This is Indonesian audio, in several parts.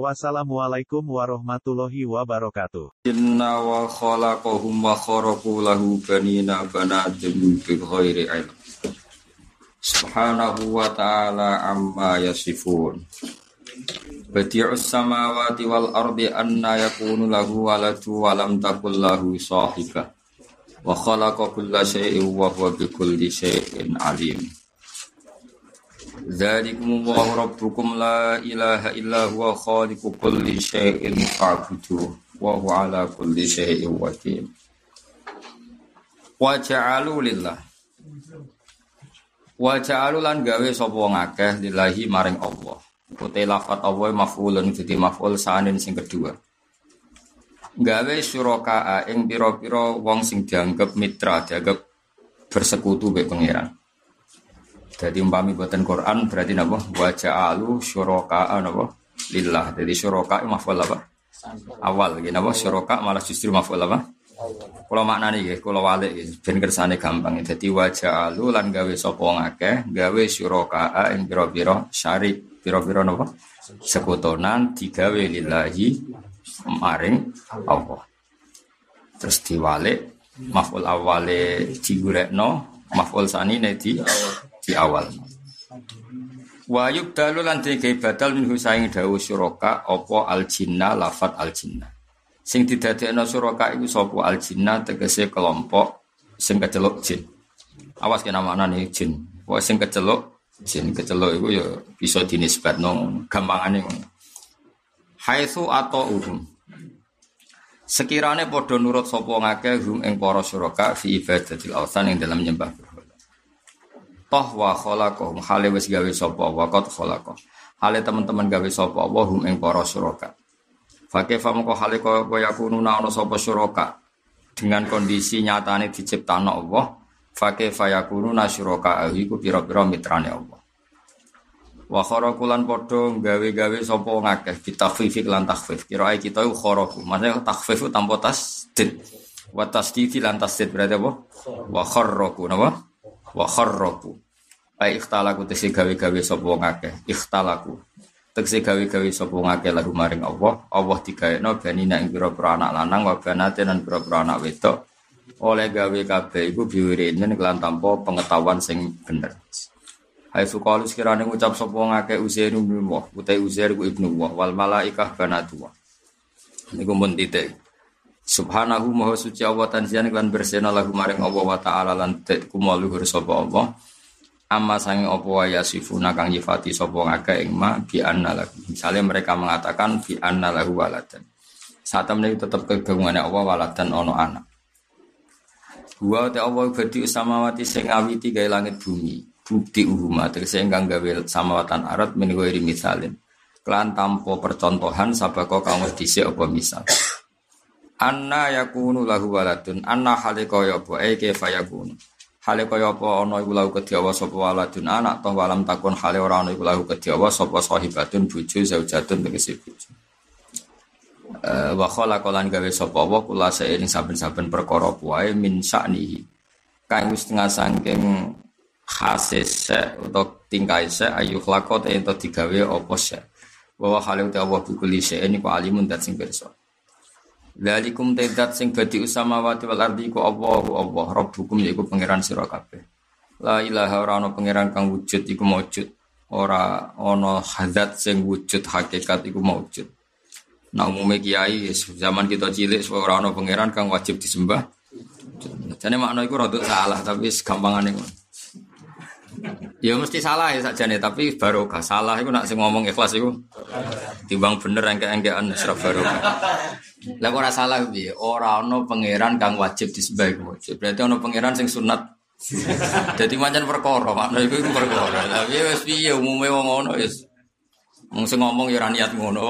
Wassalamualaikum warahmatullahi wabarakatuh. Inna wa khalaqahum wa kharaqu lahu banina banatim bil ghairi ilm. Subhanahu wa ta'ala amma yasifun. Badi'us samawati wal ardi anna yakunu lahu waladu wa lam takul lahu sahibah. Wa khalaqa kulla syai'in wa huwa bi kulli syai'in alim. Dzalikumullahu rabbukum la ilaha illa huwa khaliqu kulli syai'in fa'budu wa huwa ala kulli syai'in wakil. Wa ja'alu lillah. Wa ja'alu lan gawe sapa wong akeh lillahi maring Allah. Kote lafat Allah maf'ulun dadi maf'ul sanin sing kedua. Gawe syuraka ing pira-pira wong sing dianggap mitra, dianggap bersekutu be pangeran. Jadi umpami buatan Quran berarti napa? Wa ja'alu syuraka napa? Lillah. Jadi syuraka maf'ul apa? Awal gitu napa? Syuraka malah justru maf'ul apa? Kalau maknane nggih, kalau walik nggih ben kersane gampang. Dadi wa ja'alu lan gawe sapa ngakeh, gawe syuraka ing pira-pira syarik, pira-pira napa? Sekutonan digawe lillahi maring Allah. Terus diwalik maf'ul awale digurekno, maf'ul sanine di di awal. Wa yubdalu lan dike badal min husaing dawu syuraka apa al jinna lafat al jinna. Sing didadekno syuraka iku sapa al jinna tegese kelompok sing keceluk jin. Awas kena maknane jin. Wa sing keceluk jin keceluk iku ya bisa dinisbatno gampangane ngono. Haitsu atau uhum. Sekirane padha nurut sapa ngakeh hum ing para syuraka fi ibadatil awsan ing dalam nyembah toh wa khalaqahum hale wis gawe sapa? Wa qad khalaqah hale teman-teman gawe sapa? Wa hum ing para syuraka. Fakih famko hale kaya kaya kununa ana sapa syuraka? Dengan kondisi nyatane diciptakno Allah fakih fayakununa syuraka? Iku pira-pira mitrane Allah. Wa kharaqulan padha gawe-gawe sapa ngakeh bitakhfif lan takhfif. Kira kita iku kharaku. Maksudnya takhfif tanpa tasdid. Wa tasdid lan tasdid berarti apa? Wa kharraqu napa wa kharraku. Ai ikhtalaku tegese gawe-gawe sapa wong akeh. Ikhtalaku. Tegese gawe-gawe sapa wong akeh lahu maring Allah. Allah digaekno banina ing pira-pira anak lanang wa banaten lan pira-pira anak wedok. Oleh gawe kabeh iku biwirinen kelan tanpa pengetahuan sing bener. Hai sukalu sekiranya ngucap sapa wong akeh ibnu Allah utai Uzair ku ibnu Allah wal malaikah banatu niku mun titik Subhanahu maha suci Allah tanzian lan bersena lahu maring Allah wa taala lan kumo luhur sapa Allah. Amma sange apa wa yasifuna kang nyifati sapa ngake ing ma bi anna lahu. Misalnya mereka mengatakan bi anna lahu waladan. Saat temen tetap kegungannya Allah waladan ono anak. Wa ta Allah badi samawati sing awiti gawe langit bumi. Bukti uhuma tegese ingkang gawe samawatan arat ghairi misalin. Kelan tanpa percontohan sabako wis dhisik apa misal. Anna yakunu lahu waladun. Anna hale kaya apa? E kaifa yakunu? Hale kaya ana iku lahu kedhiawa sapa waladun? Anak toh walam takun hale ora ana iku lahu kedhiawa sapa sahibatun bojo zaujatun tegese bojo. Uh, wa khalaqalan gawe sapa wa kula ing saben-saben perkara wae min sa'nihi kang wis tengah saking khasis utawa tingkai se ayu khlaqat ento digawe apa se wa hale utawa bukuli se ini ku alimun sing pirsa Lalikum tedat sing badi usamawati wal ardi ku Allah Allah Rabbukum yaiku pangeran sira kabeh. La ilaha ora ana pangeran kang wujud iku maujud. Ora ana hadat sing wujud hakikat iku maujud. Nah umumnya kiai zaman kita cilik ora ana pangeran kang wajib disembah. Jane makna iku rada salah tapi gampangane ngono. Ya mesti salah ya sakjane tapi barokah. Salah iku nak sing ngomong ikhlas iku timbang bener engke-engkean serap barokah. Lah ora salah piye? Ora ana pangeran kang wajib disembah iku wajib. Berarti ana pangeran sing sunat. Jadi macam perkara, makna iku iku perkara. Lah piye wis piye umume wong ngono wis. Wong sing ngomong ya ora niat ngono.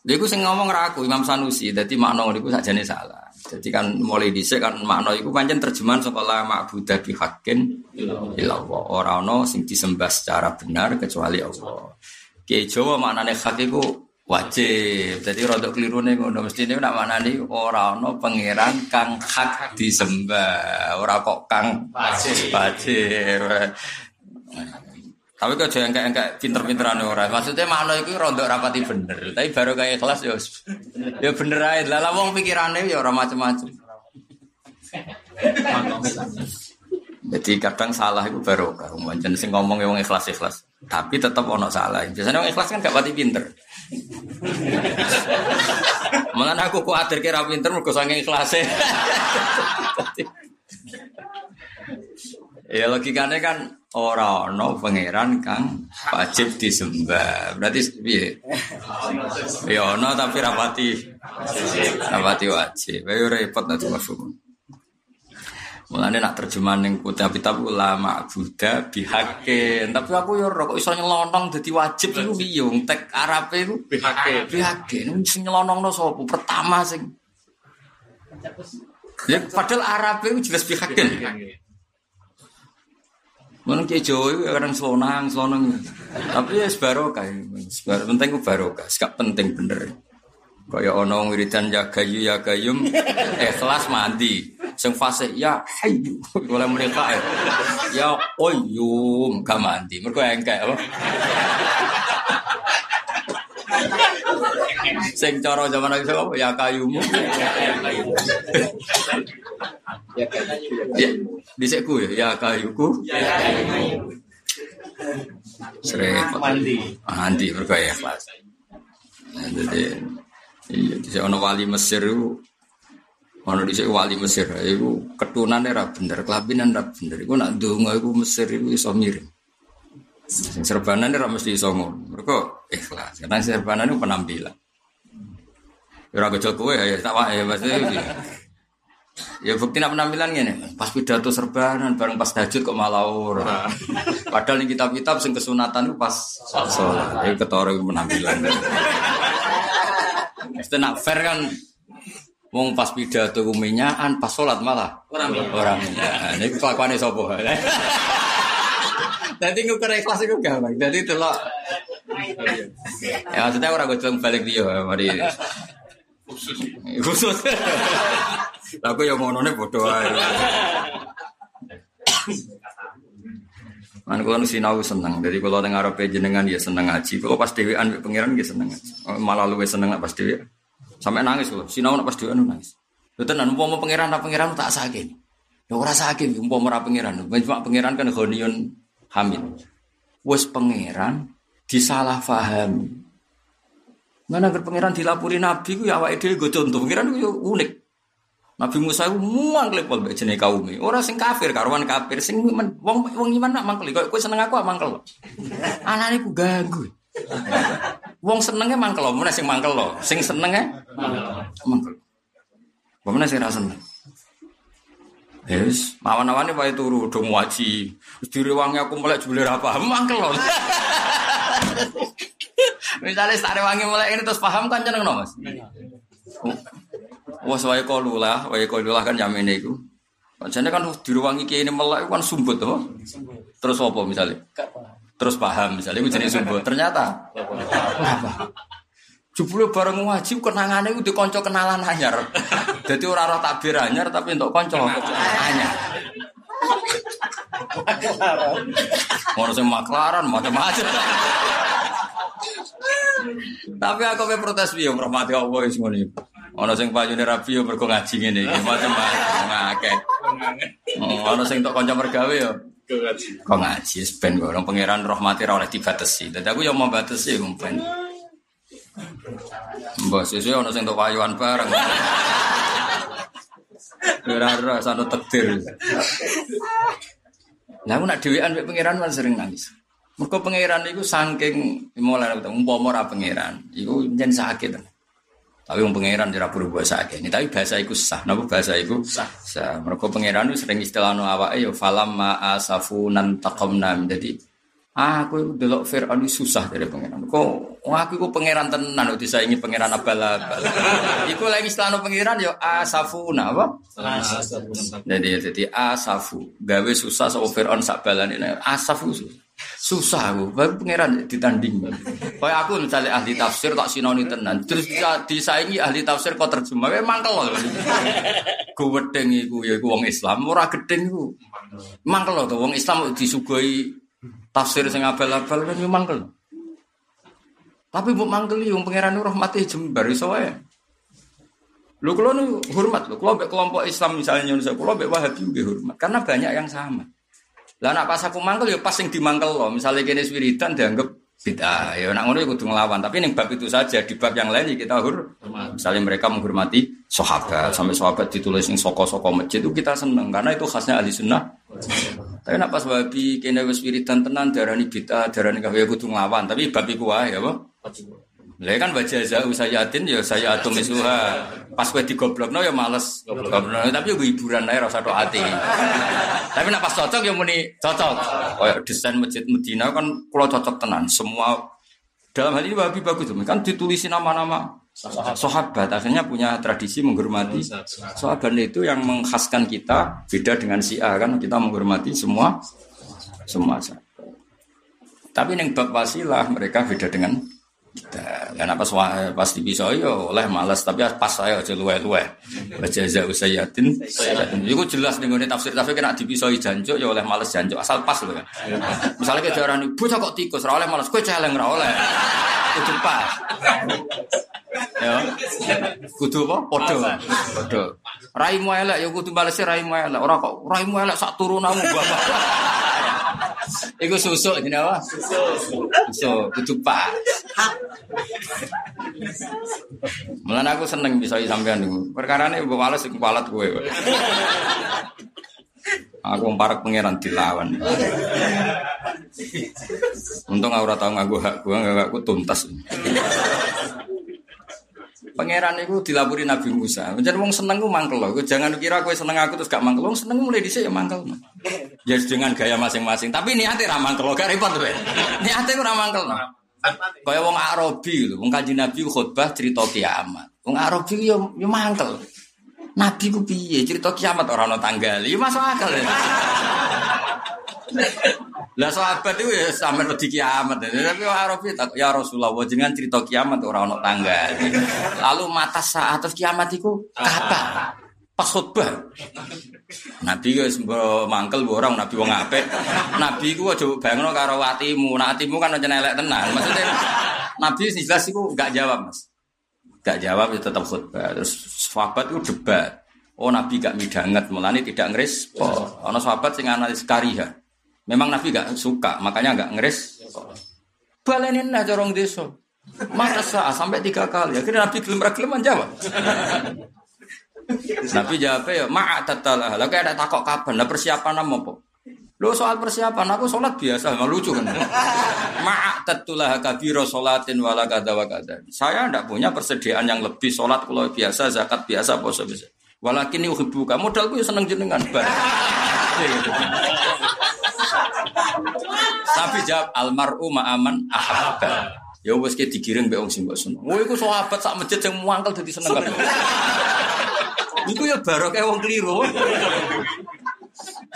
Lha iku sing ngomong ra aku Imam Sanusi, dadi makna niku sakjane salah. Jadi kan mulai dhisik kan makna iku pancen terjemahan saka la ma'budu bihaqqin illallah. Ora ono sing disembah secara benar kecuali Allah. Ki Jawa maknane hak iku wajib. Jadi rada klirune ngono mestine nak maknani ora ono pangeran kang hak disembah. Ora kok kang wajib. Wajib. Tapi kok jangan kayak kayak pinter-pinteran orang. Maksudnya makna itu rontok rapati bener. Tapi baru kayak kelas ya, ya bener aja. Lah wong pikirannya ya orang macam-macam. Jadi kadang salah itu baru macam sing ngomong yang ikhlas ikhlas. Tapi tetap ono salah. Biasanya orang ikhlas kan gak pati pinter. Mengenai aku khawatir kira pinter, mereka sange ikhlasnya. Ya logikanya kan orang no pangeran kang wajib disembah. Berarti piye? Ya ono tapi rapati rapati wajib. Ayo repot nanti masuk. Mulane nak terjemahan ning kitab kitab ulama Buddha bihakin. Tapi aku yo kok iso nyelonong dadi wajib iku piye? Tek Arabe iku bihakin. Bihakin sing nyelonongno sapa? Pertama sing Ya padahal Arabe itu jelas bihakin. Mana kayak Jawa itu kadang selonang, selonang. Tapi ya sebarokah, sebar penting itu barokah, sekap penting bener. Kayak ono wiridan ya gayu ya gayum, ikhlas mandi. Sing fase ya hayu, boleh mereka ya. Ya oyum, gak mandi. Mereka yang kayak apa? Sing cara zaman lagi? Ya kayumu. Ya kayu. Ya, disekku ya, ya kayuku. Ya kayu. Sering mandi. Mandi mergo ya. Jadi iya di ono wali Mesir itu ono di wali Mesir itu ketunane ra bener, kelabinan ra bener. Iku nak ndonga iku Mesir iku iso miring. Sing serbanan ora mesti iso ngono. Mergo ikhlas. Karena itu penampilan. Ora gojol kowe ya tak wae ya pasti. Ya bukti nak penampilan ngene. Pas pidato serbanan bareng pas tahajud kok malah ora. Padahal ning kitab-kitab sing kesunatan itu pas salat. Ya ketara penampilan. Mesti nak fair kan Wong pas pidato kuminyaan, pas sholat malah orang orang. Nah, ini kelakuannya sopo. Nanti ngukur ikhlas itu gampang. Jadi itu loh. Ya maksudnya orang gue balik dia, mari. Khusus. Khusus. Aku yang mau none bodoh aja. Man kalau sinau seneng, jadi kalau dengar apa jenengan dia seneng ngaji. Kalau pas dewean pangeran dia seneng ngaji. Malah lu seneng pas dewi. Sampai nangis kalau sinau pas dewean nangis. Itu tenan mau pangeran apa pangeran tak sakit. Ya ora sakit, umpama ora pangeran. Cuma pangeran kan ghaniyun hamid. Wes pangeran disalah fahami. Mana agar pangeran dilapuri nabi ku ya awake dhewe go contoh. Pangeran ku unik. Nabi Musa ku muang klepol mbek jenenge kaume. Ora sing kafir karuan kafir, sing wong wong iman nak mangkel. Kok kowe seneng aku mangkel. Anane ku ganggu. Wong senenge mangkel, mana sing mangkel lo. Sing senenge mangkel. Mana sing ra seneng. Yes, mawan-mawane wae turu do ngaji. Wis direwangi aku jebule ra paham mangkel lho. Misalnya tak rewangi mulai ini terus paham kan jeneng no Mas. Wae kalu lah, wae kalu lah kan jamine iku. Jane kan direwangi ki ini melek kan sumbut to. Terus apa misalnya? Terus paham misalnya iku jenenge sumbut. Ternyata apa? Jebule bareng ngaji kenangane ku dikonco kenalan anyar. Dadi ora roh takbir anyar tapi untuk konco anyar. Ono sing maklaran macam-macam. Tapi aku pe protes piye merhmati Allah wis iku. Ono sing payune rabi yo mergo ngaji ngene iki macam-macam ngakeh. Ono sing tok kanca mergawe yo Kok ngaji ben kok pangeran rahmati ora oleh dibatesi. Dadi aku yo mau batesi mpen. Mbak sesuk ono sing tok payuan bareng. Ora-ora sano tekdir. Lah aku nak dhewean mek pangeran kan sering nangis. Mergo pangeran iku saking mulai umpama ora pangeran, iku jen sakit. Tapi wong pangeran ora berubah sakit. Ini tapi bahasa iku sah. Napa bahasa iku sah? Sah. Mergo pangeran itu sering istilahno awake ya falam ma asafunan taqamna. Jadi Aku itu delok Fir'aun susah dari pangeran. Kok aku itu pangeran tenan udah saya ingin pangeran abal-abal. Iku lagi setelah pangeran yo asafuna apa? Jadi jadi asafu gawe susah so Fir'aun sak balane asafu susah. Susah aku, baru pangeran ditanding. Kayak aku misalnya ahli tafsir tak sinoni tenan, terus disaingi ahli tafsir kok terjemah, memang kalau gue wedeng iku ya iku wong Islam, ora gedeng iku. Mangkel to wong Islam disuguhi tafsir sing abal-abal kan mangkel. Tapi mbok mangkel wong pangeran rahmati jembar iso. Lu kalau nu hormat, lu kalau kelompok Islam misalnya Indonesia, kalau Wahabi juga hormat, karena banyak yang sama. Lah nak pas aku mangkel ya pas yang dimangkel loh. Misalnya kene wiridan dianggap bid'ah. Ya nak ngono ya kudu nglawan. Tapi ning bab itu saja, di bab yang lain ya kita hur. Misalnya mereka menghormati sahabat, sampai sahabat ditulis yang soko-soko masjid itu kita seneng karena itu khasnya ahli sunnah. Tapi nak pas babi kene wis wiridan tenan darani bid'ah, darani kafir ya kudu nglawan. Tapi bab iku wae ya, apa? Lah kan baca zau sayatin ya saya atum isuha. Pas kowe digoblokno ya males goblokno. Tapi yo hiburan ae rasa tok ati. Tapi nak pas cocok ya muni cocok. Kayak desain masjid Medina kan kula cocok tenan. Semua dalam hal ini babi bagus kan ditulisi nama-nama sahabat akhirnya punya tradisi menghormati sahabat itu yang mengkhaskan kita beda dengan si A kan kita menghormati semua semua sahabat. Tapi yang bab wasilah mereka beda dengan kita karena pas pas di pisau yo oleh malas tapi pas saya aja luwe luwe baca zau sayatin itu jelas nih gue tafsir tafsir kena di pisau janjo yo oleh malas janjo asal pas loh kan misalnya kita orang ibu kok tikus oleh malas kue celeng oleh. Itu pas. Ya. Kudu apa? Podo podo raimu elek ya kudu balesnya raimu elek. Orang kok raimu elek sak turunamu bapak Iku susu ini apa? Susu. Susu kudu pas. Mulan aku seneng bisa sampean niku. Perkarane mbok males sing kualat kowe. Aku parak pangeran dilawan. Untung aku ora tau nganggo hak gua, enggak aku tuntas. Pangeran itu dilapuri Nabi Musa. Jadi wong seneng ku mangkel loh. Jangan kira kowe seneng aku terus gak mangkel. Wong seneng mulai dhisik ya mangkel. Ya dengan gaya masing-masing. Tapi niate ra mangkel gak repot kowe. Niate ku ra mangkel. Kaya wong Arabi lho, wong Kanjeng Nabi khutbah cerita kiamat. Wong Arabi yo yo mangkel. Nabi ku piye cerita kiamat ora ana tanggal. Yo masuk akal ya. Lah sahabat itu ya sampe wedi kiamat. Tapi Arabi tak ya Rasulullah jenengan cerita kiamat ora ono tanggal. Lalu mata saat kiamat itu kapan? Pas khutbah. Nabi wis mangkel orang nabi wong apik. Nabi ku aja bayangno karo atimu. Nah kan aja elek tenan. Maksudnya Nabi jelas iku enggak jawab, Mas. Enggak jawab ya tetap khutbah. Terus sahabat itu debat. Oh Nabi gak midanget, mulane tidak ngerespon. Ana sahabat sing analis kariha. Memang Nabi gak suka, makanya gak ngeris. Balenin lah corong desa. Masa sampai tiga kali. Akhirnya Nabi gelem gelem jawab. Nabi jawab ya, ma'a tatalah. Lah ada takok kapan? Lah persiapan apa? Lo soal persiapan aku sholat biasa, nggak lucu kan? Ma'a tatulah kabiro sholatin wala kada wa kada. Saya tidak punya persediaan yang lebih sholat kalau biasa, zakat biasa, puasa biasa. Walakin buka modalku ya seneng jenengan. Tapi jawab almaru ma'aman ahabba. Ya wis ki digiring mbek wong sing mbok seneng. Oh iku sahabat sak masjid sing muangkel dadi seneng kabeh. Iku ya barokah wong keliru.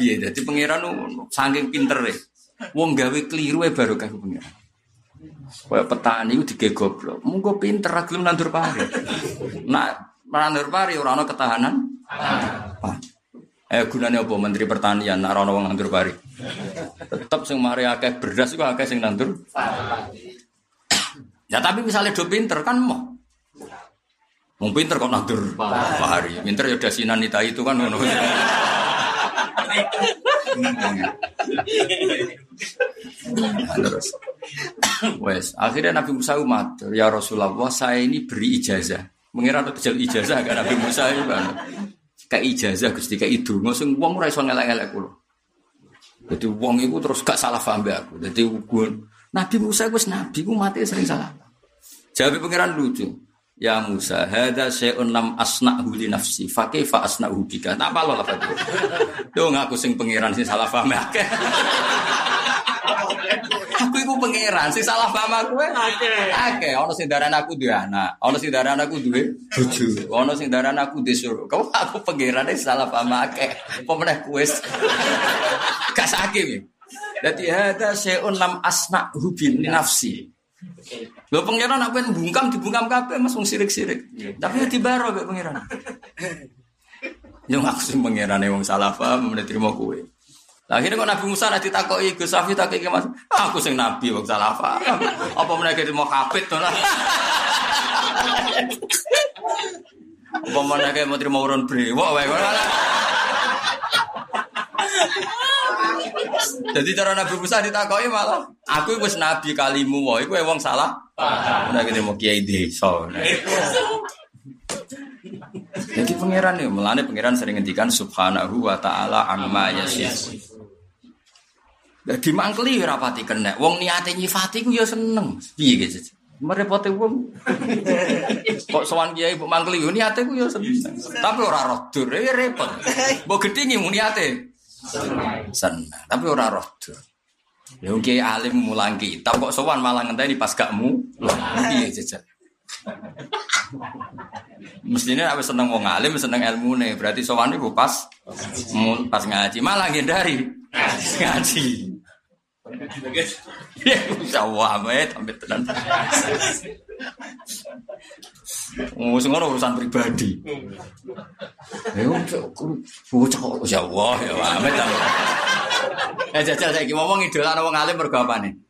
Iya, jadi pangeran saking pinter. Wong gawe keliru ya barokah pangeran. Kaya petani itu dige goblok. Munggo pinter ra gelem nandur pari. Nak nandur pari ora ana ketahanan. Ah. Eh gunanya apa Menteri Pertanian nak rono wong nandur pari. Tetap sing mari akeh beras iku akeh sing nandur. Ya tapi misalnya do pinter kan mau. Mau pinter kok nandur pari. Pinter ya dasinan nita itu kan ngono. Terus, wes akhirnya Nabi Musa umat ya Rasulullah saya ini beri ijazah. Mengira ada ijazah kan Nabi Musa itu kan kayak ijazah Gusti kayak itu sing wong ora iso ngelak-ngelak kula. Jadi wong iku terus gak salah paham aku. Jadi gue Nabi Musa wis nabi ku mati sering salah. Jawab pangeran lucu. Ya Musa, hada syai'un lam asna'hu li nafsi, fa kaifa asna'hu bika. Tak apa lah Yo ngaku sing pangeran sing salah paham akeh. aku pangeran, sing salah paham aku akeh. Akeh, ana sing darani aku duwe anak, ana sing aku duwe bojo, ana sing darani aku desur. Kau aku pangeran salah paham akeh. Apa meneh kuwis. Gak sakit ya. Dadi hada syai'un lam asna hubin nafsi. Lho pangeran nak pengen bungkam dibungkam kabeh Mas wong sirik-sirik. Tapi ya dibaro mek pangeran. Yo maksud pangerane wong salah paham trimo kowe. Lah akhirnya kok Nabi Musa nanti takoki Gus Safi takoki Mas, aku sing nabi wong salah paham. Apa meneh mau kapit to lah. Apa meneh mau terima urun brewok wae. Jadi cara Nabi Musa ditakoki malah aku wis nabi kalimu wae kowe wong salah. Ora kene mau kiai desa. Jadi pangeran ya, melane pangeran sering ngendikan subhanahu wa ta'ala amma yasif. Jadi mangkeli ora pati kena. Wong niate nyifati ku ya seneng. Piye gitu. Merepote wong. Kok sowan kiai mbok mangkeli yo niate ku ya seneng. Tapi ora roh dur, ya repot. Mbok gedhingi mu niate. Seneng. Tapi ora roh dur. Ya kiai alim mulang kitab kok sowan malah ngenteni pas gak mu. Piye. Mestinya aku seneng wong alim, seneng ilmu nih. Berarti sowan iku pas pas ngaji malah ngindari ngaji. Ya bisa wae sampai tenan. Oh, ngono urusan pribadi. Ya bocah ya Allah ya wae Eh jajal saiki ngomong idolan wong alim mergo apane?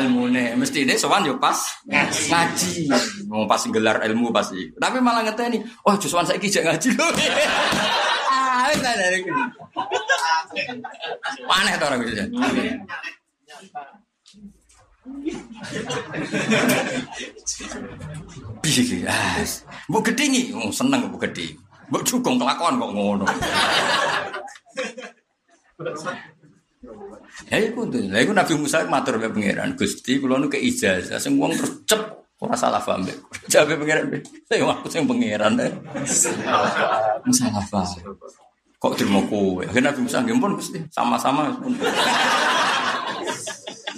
Ilmune mesti ini sowan yo pas ngaji. Mau pas gelar ilmu pasti. Tapi malah ngeteni oh justru saya kijak ngaji loh ah aneh tuh orang gitu Piye ah, mbok gedhingi, oh, seneng mbok gedhi. Mbok cukong kelakuan kok ngono. Ya iku tuh. Lah iku Nabi Musa matur ke pangeran, Gusti kula nu ke ijazah sing wong terus cep ora salah paham. Jabe pangeran. Saya aku sing pangeran. Salah paham. Kok terima kowe? Akhirnya Nabi Musa nggih pun Gusti, sama-sama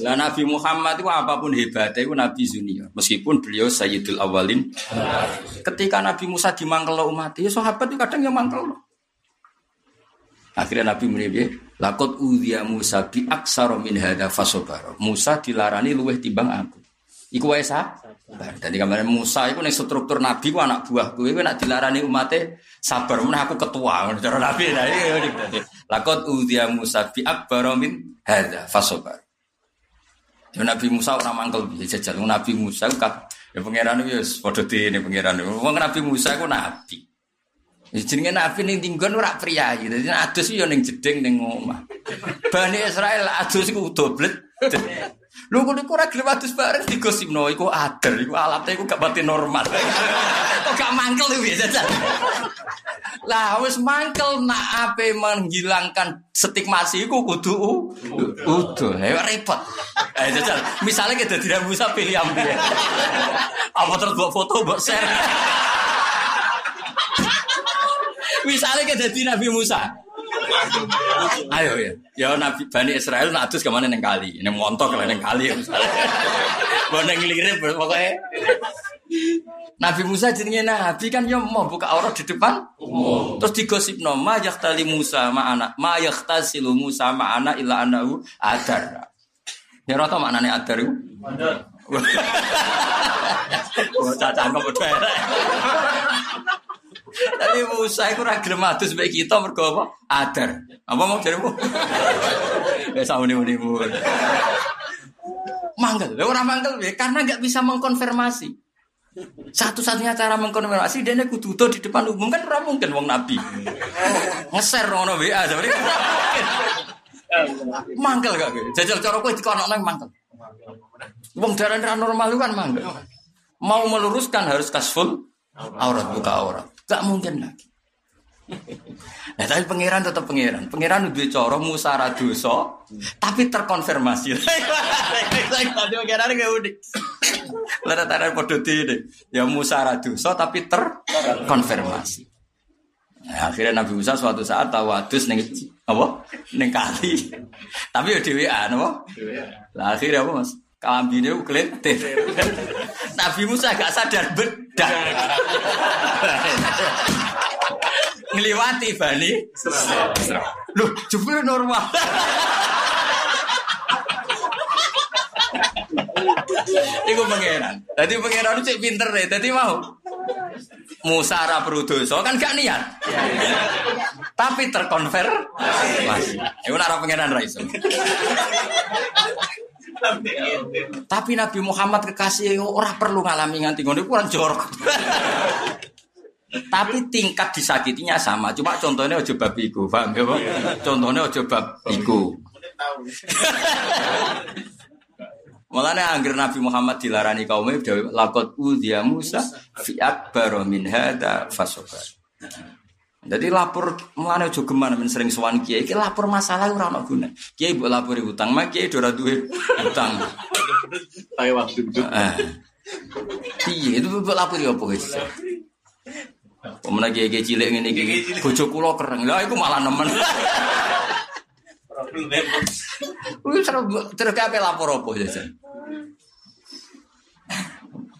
Lah Nabi Muhammad itu apa pun hebatnya itu Nabi Zunia. Meskipun beliau Sayyidul Awalin. Ketika Nabi Musa dimangkel umat, ya sahabat itu kadang yang mangkel. Akhirnya Nabi menibih, lakot udhia Musa bi aksaro min hada fasobaro. Musa dilarani luweh timbang aku. Iku wae sah. Jadi kemarin Musa itu nih struktur Nabi ku anak buah gue, nak dilarani umatnya sabar. Mana aku ketua, cara Nabi. Nah, lakot udhia Musa bi akbaro min hada fasobaro. Ya Nabi Musa orang mangkel bisa jajal. Nabi Musa kan ya pangeran ya padha ini pangeran. Wong Nabi Musa itu nabi. Jenenge nabi ning tinggon ora priyayi. Dadi adus yo ning jeding ning omah. Bani Israel adus iku doblet. Lho kok iku ora gelem adus bareng digosipno iku ader, iku alatnya iku gak pati normal. Kok gak mangkel iki jajal. Lah wis mangkel nak ape menghilangkan stigmasi iku kudu utuh. Ayo repot. Eh jajal, misalnya kita tidak bisa pilih ambil. Apa terus buat foto, buat share. Misalnya kita jadi Nabi Musa. Ayo ya, ya Nabi Bani Israel nak adus ke mana neng kali, neng montok lah neng kali ya misalnya. Boneng ngelirik pokoknya. Nabi Musa jenenge Nabi kan yo mau buka aurat di depan. Terus digosip no ma yahtali Musa ma anak ma yahtasilu Musa ma anak illa anahu adar. Ya rata maknane adar iku. Adar. Bocah cangkem tapi Musa itu ora gelem adus mbek kita mergo apa? Adar. Apa mau jarimu? Ya sauni-unimu. Mangkel. Lah ora mangkel ya karena nggak bisa mengkonfirmasi. Satu-satunya cara mengkonfirmasi dia kudu di depan umum kan ora mungkin wong nabi. Ngeser ngono WA sebenarnya. Mangkel gak. Jajal cara kowe dikonokno mangkel. Wong darah normal kan mangkel. Mau meluruskan harus kasful aurat buka aurat. Gak mungkin lagi. Nah, tapi pangeran tetap pangeran. Pangeran udah coro Musa raduso, tapi terkonfirmasi. Tadi pangeran gak unik. Lalu tadi podo ini, ya Musa raduso, tapi terkonfirmasi. Nah, akhirnya Nabi Musa suatu saat tawadus neng apa neng kali, tapi ya dewean apa? Lah akhirnya apa mas? Kambine ukletir. Nabi Musa gak sadar bedak. Ngeliwati Bani. Loh, jebule normal. Iku pangeran. Dadi pangeran cek pinter deh. Dadi mau. Musa perlu dosa kan gak niat. Tapi terkonver. Masih. Iku ora pangeran ra iso. Tapi Nabi Muhammad kekasih ora perlu ngalami nganti ngono kurang jorok. Tapi tingkat disakitinya sama. Cuma contohnya ojo bab iku, paham ya, Pak? Contohnya ojo bab iku. Mulanya angger Nabi Muhammad dilarani kaumnya dewe lakot udhiya Musa fi akbar min hada fasobar. Jadi lapor mulane aja geman men sering sowan kiai iki lapor masalah ora ono guna. Kiai mbok lapori utang, mak kiai ora duwe utang. Pakai waktu itu. Ah. Piye itu mbok lapori apa guys? Pemenang kiai kiai cilik ngene iki bojo kula kereng. Lah iku malah nemen. Wis terus terus kabeh lapor apa jajan?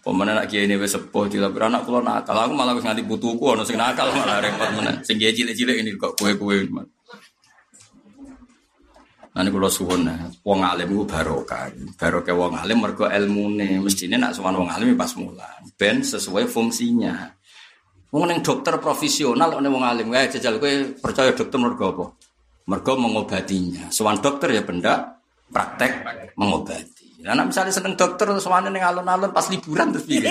Pemenang nak kiai ini sepuh dilapor anak kula nakal. Aku malah wis nganti putuku ono sing nakal malah repot meneh. Sing kiai cilik-cilik ini kok kue-kue. Nanti kalau suwun wong alim itu barokah. Barokah wong alim mergo ilmune. Mestine nak sowan wong alim pas mulan. Ben sesuai fungsinya. Wong ning dokter profesional nek wong alim wae jajal kowe percaya dokter mergo apa? Mergo mengobatinya. Sowan dokter ya benda praktek mengobati. Nah, nek misalnya seneng dokter terus sowan ning alun-alun pas liburan terus piye?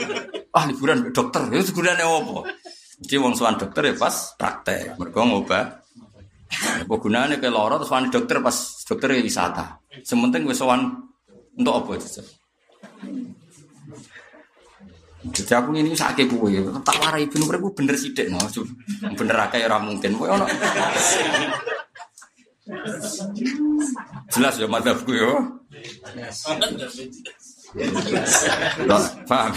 ah liburan dokter, itu gunane apa? Jadi wong sowan dokter ya pas praktek, mergo ngobat. Apa gunane ke loro terus sowan dokter pas dokter ya wisata. Sementing wis sowan untuk apa itu? Jadi aku ini sakit kue, tak warai ibnu mereka bener sidik, no, bener akeh ora mungkin, kue ono. Jelas ya madhabku ya. Loh, paham?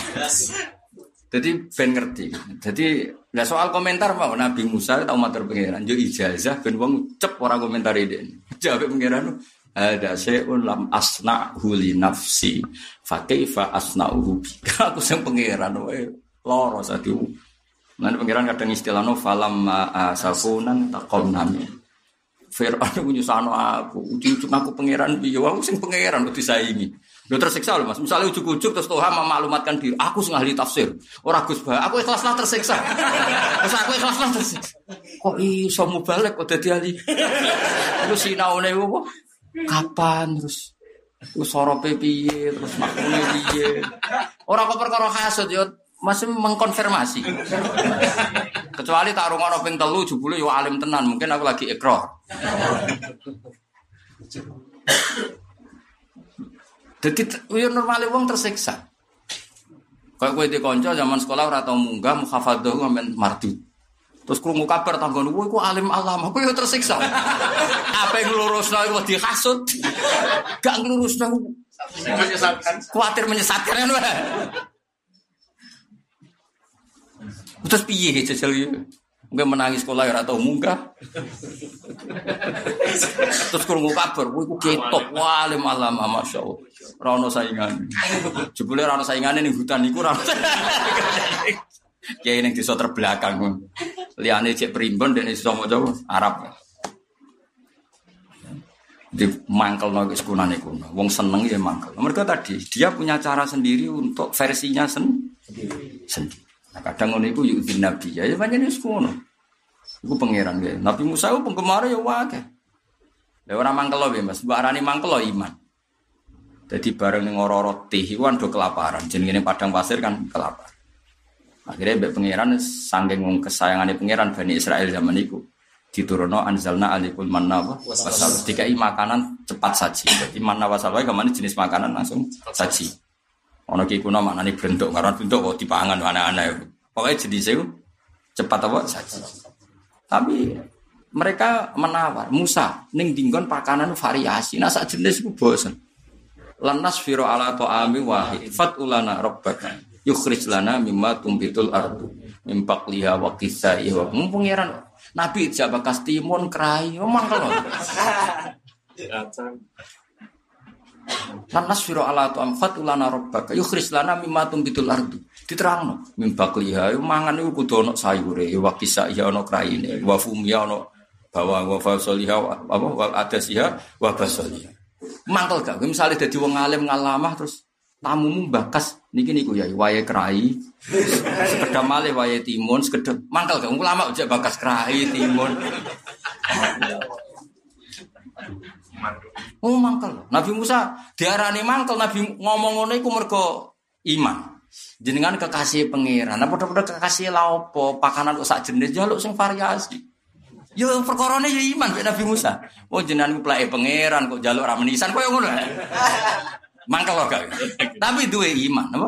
Jadi ben ngerti. Jadi nah soal komentar mau Nabi Musa tahu matur pangeran, yo ijazah ben wong cep ora komentar ini. Jawab pangeran ada syai'un lam asna'hu li nafsi fa asna'uhu bika aku sing pangeran wae loro sadi Nanti pangeran kadang istilahno falam asafunan taqomna min Fir'aun menyusano aku, ujuk-ujuk aku pangeran piye aku sing pangeran kok disaingi. Lho tersiksa lho Mas. Misalnya ujuk-ujuk terus Tuhan memaklumatkan diri, aku sing ahli tafsir. Ora Gus Bah, aku ikhlaslah tersiksa. Terus aku ikhlaslah tersiksa. Kok iso mubalek kok dadi ahli? Terus sinaune apa? Kapan terus terus sorope piye terus makmune piye ora kok perkara hasud yo masih mengkonfirmasi kecuali tak rungono ping telu jebule yo alim tenan mungkin aku lagi ikrar jadi yo normal wong tersiksa Kayak gue di konco zaman sekolah ora tau munggah mukhafadzah ngamen mardut. Terus krungu kabar tanggon, "Woi, ku alim alam." Aku yo tersiksa. Apa yang nglurusno iku dihasut. Gak nglurusno. Menyesatkan. Kuatir menyesatkan kan wae. Terus piye jajal iki? Mungkin menangis sekolah ya atau munggah. Terus krungu kabar, "Woi, ku ketok, wah alim alam, masya Allah." Rono saingan. Jebule rono saingan ning hutan iku rono. Kiai ning desa terbelakang. Liane cek primbon dan iso maca Arab. Di mangkel no sekunan iku. Wong seneng ya mangkel. Mereka tadi dia punya cara sendiri untuk versinya sen sendiri. Nah, kadang ngono iku yu'dhin nabi ya, ya pancen wis ngono. Iku pangeran ya. Nabi Musa itu penggemar ya wae. Lah ora mangkel lho Mas, mbok arani mangkel lho iman. Jadi bareng ning ora-ora teh iku do kelaparan. Jenenge padang pasir kan kelaparan. Akhirnya mbek pangeran saking wong kesayangane pangeran Bani Israel zaman itu diturunno anzalna alikul manna wa wasal. Dikai makanan cepat saji. Jadi manna wasal wae ke mana jenis makanan langsung saji. Ono ki kuno maknane bentuk karena bentuk kok dipangan aneh-aneh. Pokoknya jenis itu cepat apa saji. Tapi mereka menawar Musa ning dinggon pakanan variasi. Nah sak jenis itu bosen. Lanas firo ala to'ami wahid. Fatulana rabbaka yukhrij lana mimma tumbitul ardu Mimpak liha wa kisai wa pangeran Nabi ijak bakas timun kerai, mangkel loh. Lan nasfiru ala tu amfat ulana rabbaka yukhris lana mimma tumbitul ardu. Diterangno. Mim bakliha mangan iku kudu ana sayure wa kisa ya ana kraine wa fumia ana bawang wa fasoliha apa wa adasiha wa basoliha. Mangkel gak? Misale dadi wong alim ngalamah terus tamumu bakas niki niku ya wae krai. Sekedar malih wae timun sekedar mangkel gak? Ulama ojek bakas krai timun Oh mangkel. Nabi Musa diarani mangkel, Nabi ngomong ngono iku mergo iman. Jenengan kekasih pangeran, apa padha kekasih la opo, pakanan kok sak jenis jaluk sing variasi. Yo perkorone yo iman mek Nabi Musa. Oh jenengan ku plake pangeran kok jaluk ra menisan koyo ngono. Mangkel gak. Tapi duwe iman, apa?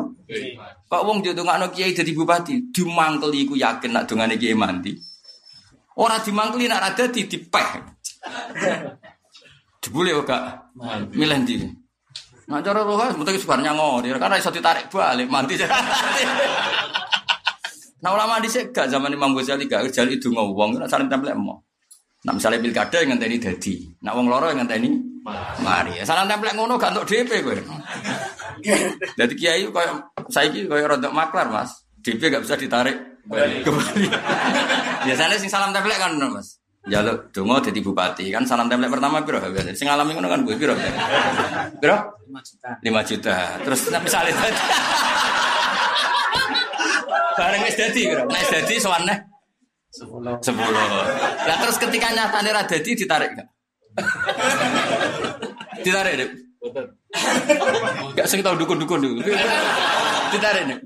Kok wong ditungakno kiai dadi bupati, dimangkel iku yakin nak dongane kiai mandi. Ora dimangkeli nak ra dadi dipeh. Jebule gak milih ndi. Nah cara roh mesti sebenarnya ngori karena iso ditarik balik mandi. nah ulama dhisik gak zaman Imam Ghazali gak Ghazali itu ngomong nek saling templek mau. Nah misalnya pilkada yang ngenteni dadi, nak wong loro yang ngenteni mari. Salam templek ngono gak untuk DP kowe. Jadi kiai koyo saiki koyo rodok maklar Mas. DP gak bisa ditarik kembali. Biasanya sing salam templek kan Mas. Jaluk donga dadi bupati kan salam template pertama piro biasa. Sing alami ngono kan gue piro? Piro? 5 juta. 5 juta. Terus dadi. Bareng wis dadi piro? Nek dadi sowane 10. 10. Lah terus ketika nyatane ra dadi ditarik gak? ditarik, Dik. Gak sing tau dukun-dukun dulu. Ditarik, Dik.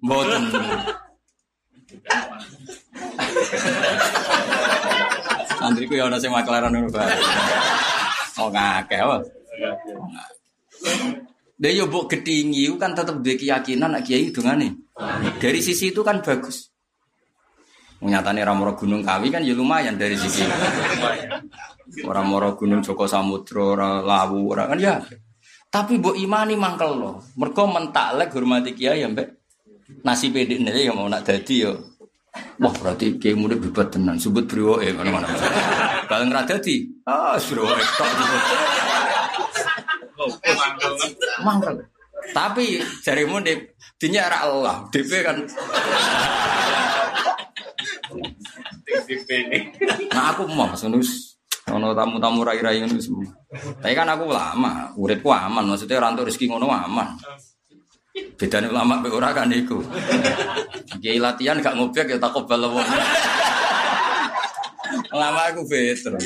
Mboten. Santriku ya ana sing maklaran ngono bae. Oh ngakeh apa? Dia yo mbok gedhingi kan tetep duwe keyakinan nek kiai dongane. Dari sisi itu kan bagus. Nyatane ora moro Gunung Kawi kan ya lumayan dari sisi. Orang moro Gunung Joko Samudra, ora Lawu, ora kan ya. Tapi mbok imani mangkel lo. Mergo mentaklek hormati kiai ya. Nasi pedek ya mau nak dadi yo. Wah berarti kayak muda bibat tenan, sebut bro eh mana mana. Kalau nggak dadi, ah eh tok Mangkel. Tapi jari muda dinya Allah, DP kan. Nah aku mau mas nus, ono tamu-tamu rai-rai semua. Tapi kan aku lama, uripku aman, maksudnya rantau rezeki ngono aman. Beda nih ulama be ora kan iku. Kiai latihan gak ngobek ya takut balawon. Ulama aku better.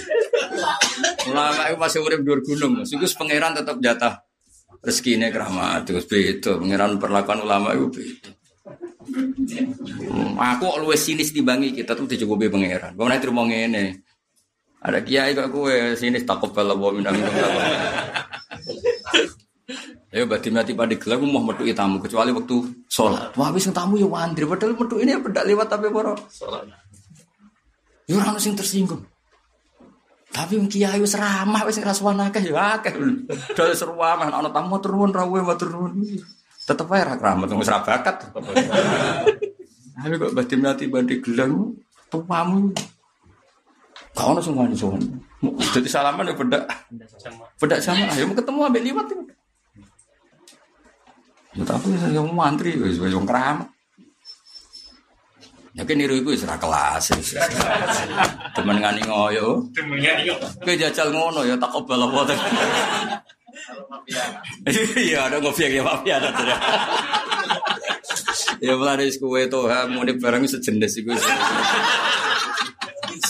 Ulama aku masih urip dhuwur gunung. Iku pangeran tetap jatah rezekine keramat terus beda. Pangeran perlakuan ulama itu beda. Aku luwih sinis dibangi kita tuh dicukupi pangeran. Kau nanti terima ngene. Ada kiai kok kue sinis takut balawon minang Ya berarti mati pada gelar mau metu tamu kecuali waktu sholat. Wah wis tamu ya wandri padahal metu ini pedak lewat tapi poro. Sholat. Ya orang sing tersinggung. Tapi wong kiai wis ramah wis rasuwan akeh ya akeh. Dal seru amah ana tamu turun rawe matur nuwun. Tetep ae ra kramat wis ra bakat. Tapi kok berarti mati pada gelar tuamu. Kau ono wani sowan. Jadi salaman ya pedak. Pedak sama. Ayo ketemu ambek liwat. Ya tapi yang mantri wong keramat. Ya kan niru iku wis ora kelas. Temen ngani ngoyo. Temen ngani ngoyo. Kowe jajal ngono ya tak obal apa Iya, ada ngopi ya mafia ada tuh. Ya mulai kue tuh, mau barang sejenis itu.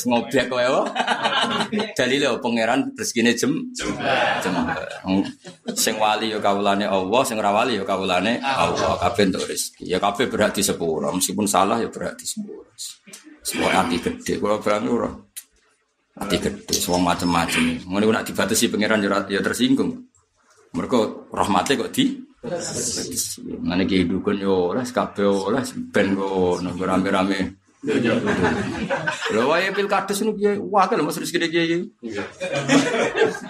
Ngobiak kowe wae. Dalile pangeran rezekine jem jem. Sing wali ya kawulane Allah, sing ora wali ya kawulane Allah. Kabeh entuk rezeki. Ya kabeh berhak disepuro, meskipun salah ya berhak disepuro. Semua hati gede, kalau berani ora. Hati gede, semua macam-macam. Ngono nak dibatasi pangeran ya tersinggung. Mereka rahmatnya kok di Ngene ki dukun yo ora kabeh ora ben kok rame-rame Lho wae pilkades niku piye? Wakil Mas rezeki kiai.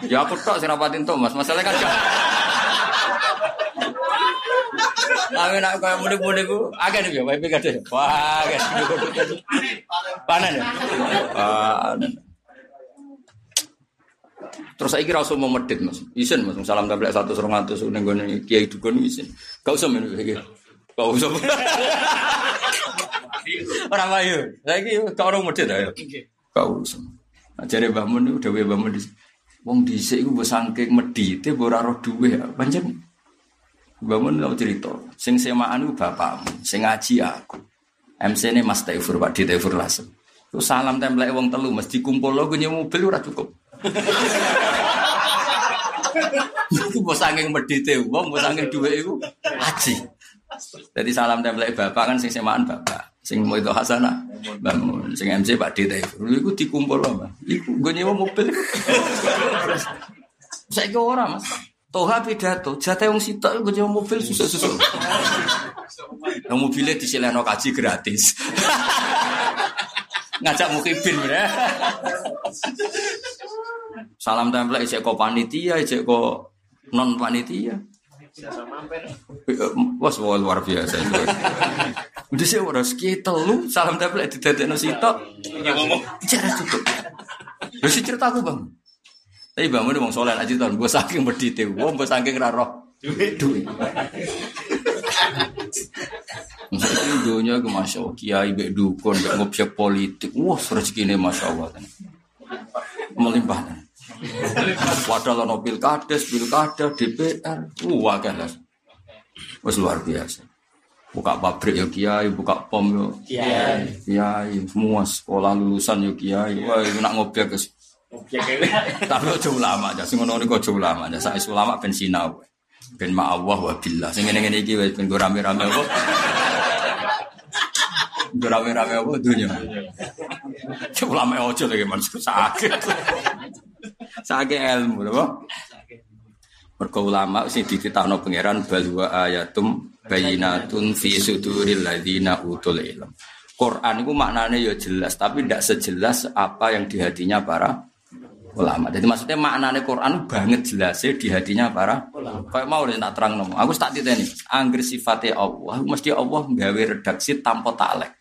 Ya aku tok sing rapatin to Mas. Masalah kan Tapi nak kaya mudik-mudik ku nih ya, wae kade. Wah, agak. Panen ya. Panen. Terus saya kira usah mau medit mas, isin mas, salam tablet satu serong ning gone kiai dukun isin, gak usah men iki, gak usah. Orang saya kira kau orang medit ayo, gak usah. Jadi Mbah Mun itu dewe Mbah Mun Wong dhisik iku mbok saking medite mbok ora roh duwe. Pancen Mbah Mun tau cerita, sing semaan iku bapakmu, sing ngaji aku. MC ini Mas Taifur, Pak Di Taifur Lasem. Terus salam template wong telu mesti kumpul lo gue mobil ora cukup. Iku mbok saking medite wong, mbok saking duwe iku aji. Jadi salam template bapak kan sing semaan bapak. Sing mau itu hasanah, bangun. Sing MC Pak Dita itu, itu dikumpul apa? Iku gue nyewa mobil. Saya ke orang mas. Toha pidato, jatah yang sita gue nyewa mobil susah susah. Yang mobilnya disileno kaji gratis. Ngajak mukibin ya. Salam tempel ijek ko panitia, ijek ko non panitia. Wah, luar biasa. Udah sih orang sekitar lu salam tablet di tete nasi tok. Cara cukup. Lu sih cerita aku bang. Tapi bang udah mau solat aja tahun. Gue saking berdite, gue gue saking raro. Duit. Misalnya dunia ke masya Allah, kiai bek dukun, bek ngobjek politik, wah rezeki ini masya Allah. Melimpah. Padahal ono pilkades, pilkada, DPR, wah kan Wes luar biasa. Buka pabrik ya kiai, buka pom yo kiai, kiai, semua sekolah lulusan yo kiai, wah itu nak ngobrol ke tapi ojo ulama aja, sing ngono niku ojo ulama aja, saya ulama ben sinau, ben ma Allah wa billah, sing ngene ngene iki wis ben rame-rame apa, rame-rame apa dunia, ulama ojo lagi manusia sakit, sakit ilmu, loh. Mergo ulama sing dititahno pangeran balwa ayatum bayinatun fi suduril ladzina utul ilm. Quran itu maknanya ya jelas, tapi tidak sejelas apa yang di hatinya para ulama. Jadi maksudnya maknanya Quran banget jelasnya di hatinya para ulama. Kayak mau nak terang nomo. Aku tak titeni. Angger sifatnya Allah, mesti Allah gawe redaksi tanpa taklek,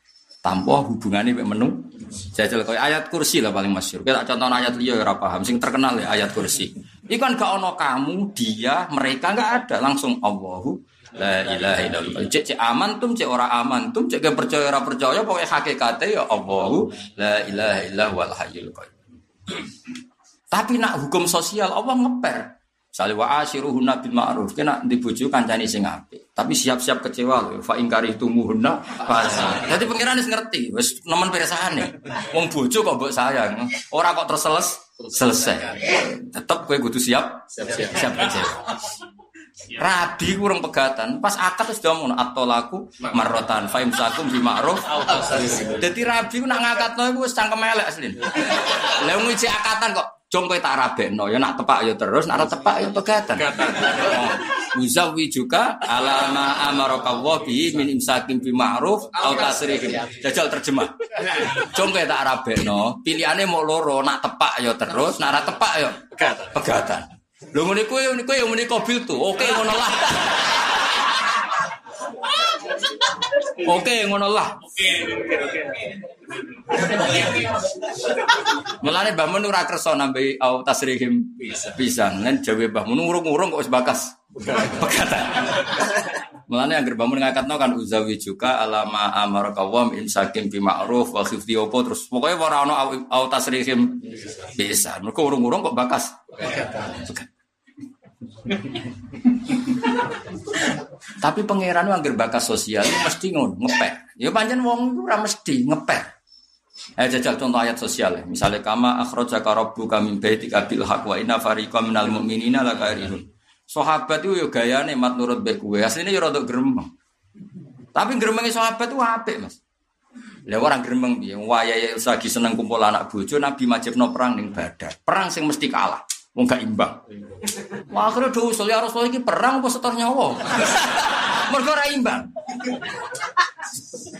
tanpa hubungannya dengan menu. Jajal kayak ayat kursi lah paling masyur. Kita contoh ayat liya ya paham. Sing terkenal ya ayat kursi. Iku kan gak ono kamu, dia, mereka nggak ada. Langsung Allahu la ilaha illallah. Cek cek aman tum, cek ora aman tum, cek percaya ora percaya pokoknya hakikatnya ya Allahu la ilaha illallah wal hayyul Tapi nak hukum sosial Allah ngeper. Sali wa ashiruhunna bil ma'ruf. Kena dibujuk kancani sing apik. Tapi siap-siap kecewa lho. Fa ingkari tumuhunna fasa. Jadi pangeran wis ngerti, wis nemen pirsane. Wong bojo kok mbok sayang. Ora kok terus selesai. Tetap gue kudu siap. Siap, siap. siap kecewa. Rabi kurang pegatan, pas akad sudah mau atau laku marotan, faim sakum di ma'ruf. Jadi rabi nak ngakat no gue cangkem elek asli. Lalu ngisi akatan kok, jong tak rabe no, ya nak tepak ya terus, nak tepak ya pegatan. Muzawi juga alama amaraka wa bi min imsakim bi ma'ruf au tasrihim. Jajal terjemah. Jong tak rabe no, pilihannya mau loro, nak tepak ya terus, nak tepak ya pegatan. Lho ngene kowe ngene kowe yang muni kobil tuh. Oke ngono lah. Oke ngono lah. Mulane Mbah Mun ora kersa nambahi au tasrihim pisan. Lan jawe Mbah Mun ngurung-ngurung kok wis bakas. Pegatan. Mulane anggere Mbah Mun ngakatno kan uzawi juga alama amar kawam insakim bi ma'ruf wa khifti opo terus pokoke ora ono au tasrihim pisan. Mergo urung-urung kok bakas. Tapi pangeran itu anggar bakas sosial mesti ngono ngepek. Ya panjen wong itu ora mesti ngepek. Eh jajal contoh ayat sosial ya. Misalnya kama akhrajaka rabbuka min baitika bil haqq wa inna fariqam minal mu'minina lakarihun. Sahabat itu ya gayane mat nurut bae kuwe. Asline ya rada gremeng. Tapi gremenge sahabat itu apik, Mas. Lah orang gremeng piye? Wayahe lagi seneng kumpul anak bojo Nabi majibno perang ning Badar. Perang sing mesti kalah. Wong gak imbang. Wah, akhirnya do usul ya Rasul iki perang apa setor nyawa? Mergo ora imbang.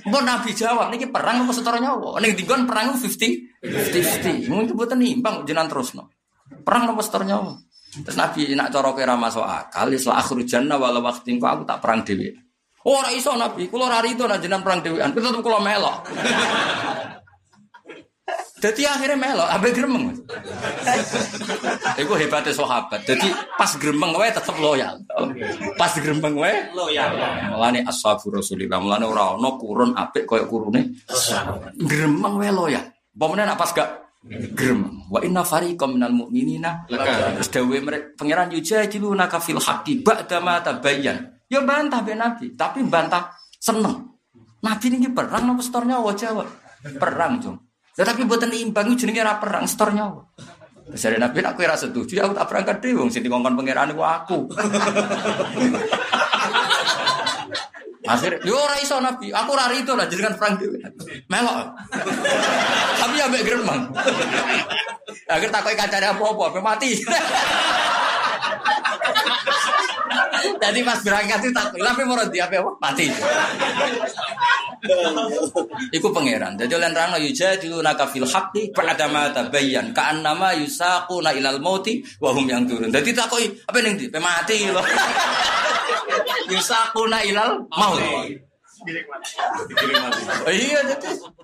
Mbok Nabi jawab niki perang apa setor nyawa? Ning dinggon perang 50 50. Mungkin mboten imbang jenengan terusno. Perang apa setor nyawa? Terus Nabi nak cara kira masuk akal, isla akhir jannah walau waktu aku tak perang dewi. Oh, ora iso Nabi, kula ora rido nek jenengan perang dhewean, tetep kula melok. Jadi akhirnya melok, abe gremeng. Iku hebatnya sahabat. Jadi pas gremeng wae tetep loyal. Pas gremeng wae Loyal. Mulane ashabu Rasulillah, mulane ora ana kurun apik kaya kurune gremeng wae loyal. Pemene nak pas gak gremeng. Wa inna fariqam minal mu'minina Laka. Terus dawe mereka pangeran yujadiluna fil haqqi ba'da ma tabayyan. Ya bantah be Nabi, tapi bantah seneng. Nabi ini perang napa setor nyawa jawab. Perang, Jung. Ya, tapi buatan imbang itu jenenge ora perang setor nyawa. Dari Nabi aku ora setuju, aku tak berangkat dhewe wong sing dikongkon pangeran iku aku. Akhirnya, yo ora iso Nabi, aku ora rido lah jenengan perang dhewe. Melok. Tapi ya mbek gremeng. Akhir takoki kancane apa-apa, mati. Jadi pas berangkat itu takut, tapi mau di apa mati. Iku pangeran. Jadi oleh nerang yujadiluna ka fil haqqi ba'da ma tabayyan ka'annama yusaquna ilal mauti wa hum yang turun. Jadi takoki apa ning ndi? Pe mati lho. yusaquna ilal maut. Oh, iya jadi.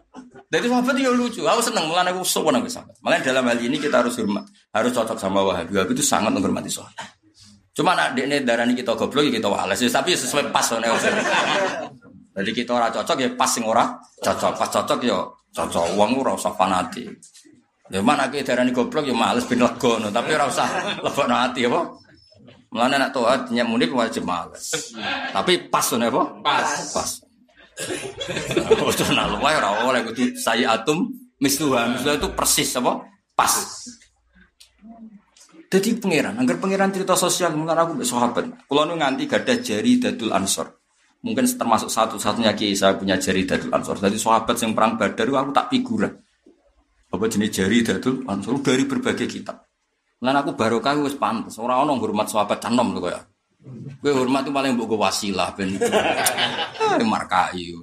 Jadi sahabat ya lucu. Aku seneng mulane aku sowan aku sahabat. Makanya dalam hal ini kita harus hormat, harus cocok sama Wahabi. Wahabi itu sangat menghormati sahabat. Cuma nak dekne darani kita goblok ya kita wales. Ya, Tapi sesuai pas nih. Jadi kita ora cocok ya pas sing ora cocok. Pas cocok ya cocok. Wong ora usah fanatik. Ya mana ki darani goblok ya males ben lega no. tapi ora usah lebokno ati apa. Mulane nak taat nyak muni wajib males. Tapi pas nih apa? Pas. Pas. Oh, itu nah lu wae ora oleh kudu saya atum misluha. Misluha itu persis apa? Pas. Jadi pangeran, anggar pangeran cerita sosial mungkin aku mbek sahabat. Kulo nu nganti gadah jari dadul ansor. Mungkin termasuk satu-satunya kiai saya punya jari dadul ansor. Jadi sahabat yang perang badar aku tak figuran. Apa jenis jari dadul ansor dari berbagai kitab. Lan aku barokah wis pantes. Ora ono hormat sahabat canom lho kaya. Kowe hormat itu paling go wasilah ben. Markai.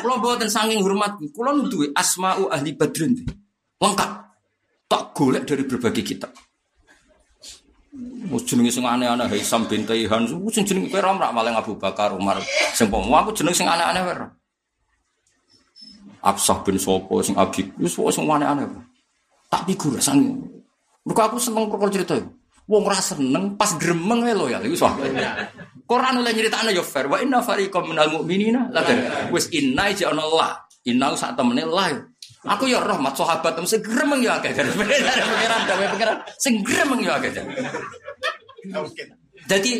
Kulo mboten saking hormat, kulo duwe asma'u ahli badrin. Lengkap. Tak golek dari berbagai kitab. Wis jenenge sing aneh-aneh Haisam bin Taihan, sing jenenge kowe ora maling Abu Bakar Umar. Sing pomo aku jeneng sing aneh-aneh wae. Absah bin Sopo sing Abi, wis pokoke sing aneh-aneh. Tak figur sang. Mergo aku seneng perkara cerita iku. Wong ora seneng pas gremeng wae lho ya iku sahabat. Quran oleh nyeritakne yo fair. Wa inna fariqam minal mu'minina la Wis inna ja ana Allah. Inna sak temene Allah. yo. Aku ya roh mat sahabat sing gremeng yo akeh dari pengiran dawe pengiran sing gremeng yo akeh. Jadi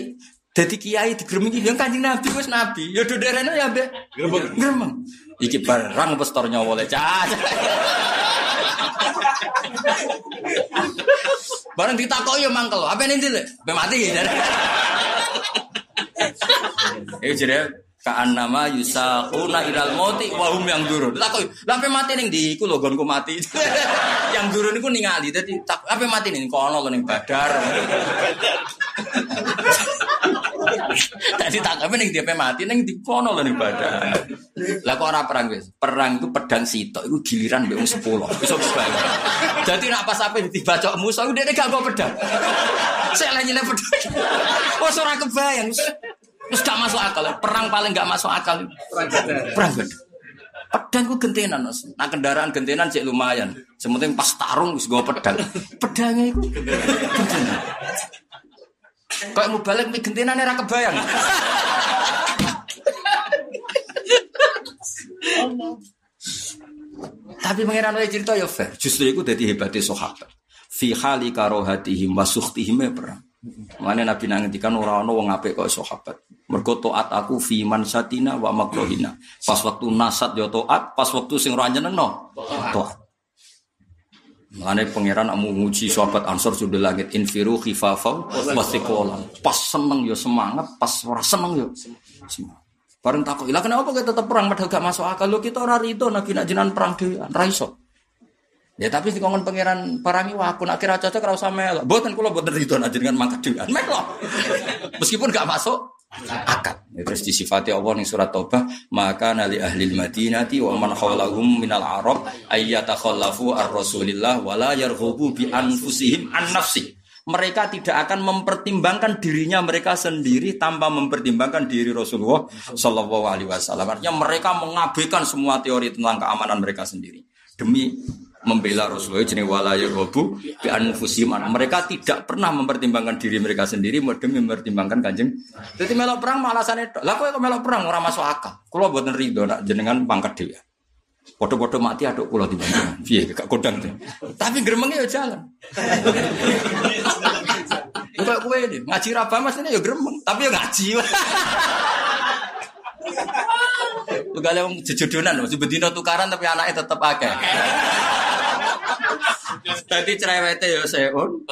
jadi kiai digremengi yang kanjeng Nabi wis nabi. Ya do derene ya mbek Gremeng. gremeng. Iki barang pestor nyawa oleh cah. Barang ditakoki yo mangkel. Apa ning dile? Sampai mati. Eh jadi kaan nama yusaquna ilal mauti wa hum yang durun. Takoki, "Lah sampai mati ning ndi iku lho gonku mati." yang durun iku ningali. Dadi tak apa mati ning kono ning Badar. Tadi tak apa ning dia mati ning di kono lho ning Badar. Lah kok ora perang wis. Perang itu pedang sitok iku giliran wong 10. Iso kebayang. Jadi nak pas apa dibacok musuh dia gak nggo pedang. Saya lagi pedang. Wes ora kebayang. Wis gak masuk akal. Perang paling gak masuk akal. Perang bedang. Pedang ku gentenan, Mas. Nah kendaraan gentenan cek lumayan. Sementing pas tarung nggo pedang. Pedangnya iku gentenan. Kok mau balik mi gentenan ora kebayang. Tapi pangeran oleh cerita ya fair. Justru itu jadi hebatnya sahabat. Fi hali karohatihim wa sukhtihim ya perang. Mana Nabi nangendikan orang orang wong apik kok sahabat. Mergo aku fi mansatina wa makrohina. Pas waktu nasat ya taat, pas waktu sing ora nyenengno taat. Mulane pangeran amu nguji sahabat Ansor sudah langit infiru khifafau wasiqolan. Pas seneng ya semangat, pas ora seneng ya semangat. Bareng takut, lah kenapa kita tetap perang padahal gak masuk akal? Lo kita ora rido nabi nak jinan perang dhewean, ra iso. Ya tapi di kongon pangeran parangi wah aku nak kira cocok ora melo. Mboten kula mboten nak jenengan mangkat dhewean. Melo. Meskipun gak masuk akal. Ya, terus disifati Allah ning surat Taubah, maka nali ahli madinati wa man hawlahum minal arab ayyata khallafu ar rasulillah wa la yarghabu bi anfusihim an nafsi. mereka tidak akan mempertimbangkan dirinya mereka sendiri tanpa mempertimbangkan diri Rasulullah Shallallahu Alaihi Wasallam. Artinya mereka mengabaikan semua teori tentang keamanan mereka sendiri demi membela Rasulullah jenis walaya robu bi anfusiman. Mereka tidak pernah mempertimbangkan diri mereka sendiri demi mempertimbangkan kanjeng. Jadi melok perang alasannya lah kok melok perang orang masuk akal. Kalau buat ridho nak jenengan pangkat dia. Foto-foto mati aduk kulo di bawah. Iya, gak kodang tuh. Tapi gremengnya ya jalan. Enggak kue ini ngaji raba mas ini ya gremeng, tapi ya ngaji. Lu gak yang jejodonan, masih bedino tukaran tapi anaknya tetap akeh. Tadi cerewete ya seon,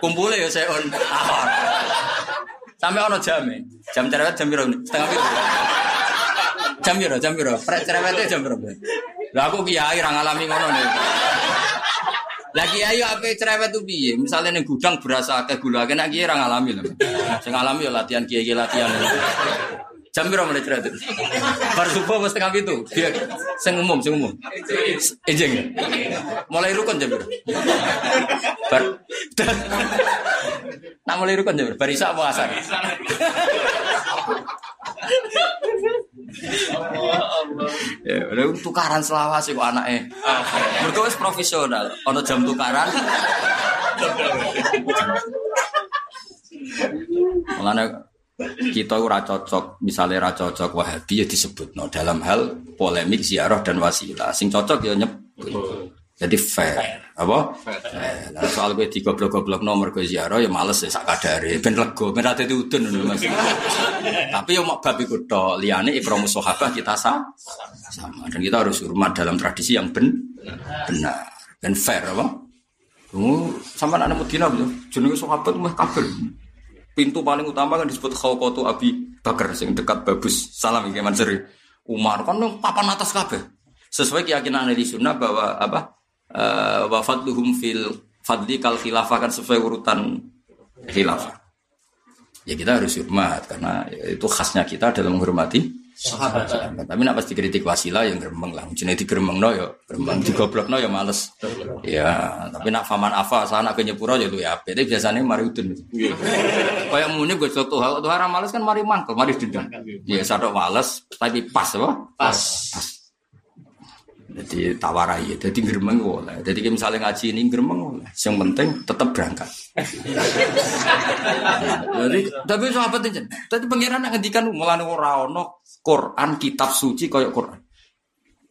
kumpulnya ya seon. Awal. Sampai ono jam Jam cerewet jam berapa? Setengah itu. Jam berapa? Jam berapa? Cerewetnya jam berapa? Lah aku kiai ra ngalami ngono nih. Lah kiai apa cerewet tuh piye? Misalnya ning gudang berasa akeh gula nek kiai ra ngalami lho. Sing ngalami ya latihan kiai latihan. Jam berapa mulai cerewet? Bar subuh mesti setengah itu. Dia sing umum, sing umum. Ejeng. Mulai rukun jam berapa? Bar. Nak mulai rukun jam berapa? Bar isak asar? Ya, udah tukaran selawase kok anake. Mergo wis profesional, ana jam tukaran. Mulane kita ora cocok, misalnya ora cocok Wahabi ya disebut no, dalam hal polemik ziarah dan wasilah. Sing cocok ya nyebut. Jadi fair, apa? Fair. Lah soal kowe digoblok-goblok nomor ke ziarah ya males ya sak kadare, ben lego, ben ora dadi udun ngono Mas. Tapi yo mak bab iku tok, liyane ikramus sahabah kita sah sama dan kita harus hormat dalam tradisi yang ben benar dan fair apa? Oh, sama anak Medina betul. Jenenge sahabat mah kabel. Pintu paling utama kan disebut Khawqatu Abi Bakar sing dekat Babus Salam iki Mansur. Umar kan nang papan atas kabeh. Sesuai keyakinan ahli sunnah bahwa apa? eh wa fadluhum fil fadli kal khilafah kan sesuai urutan khilafah. Ya kita harus hormat karena itu khasnya kita dalam menghormati sahabat. Tapi nak pasti kritik wasilah yang geremeng lah. Jenenge digeremeng no ya, geremeng digoblok no ya males. Ya, tapi nak faman afa sana ke nyepuro ya lu ya. Tapi biasanya mari udun. Kayak muni gue suatu hal tuh haram males kan mari mangkel, mari dendam. Ya sadok males tapi pas apa? Pas. Jadi tawarai ya, jadi geremeng boleh. Jadi misalnya ngaji ini geremeng boleh. Yang penting tetap berangkat. jadi tapi sahabat itu, tapi pangeran nak ngendikan mulane ora ono Quran kitab suci koyok Quran.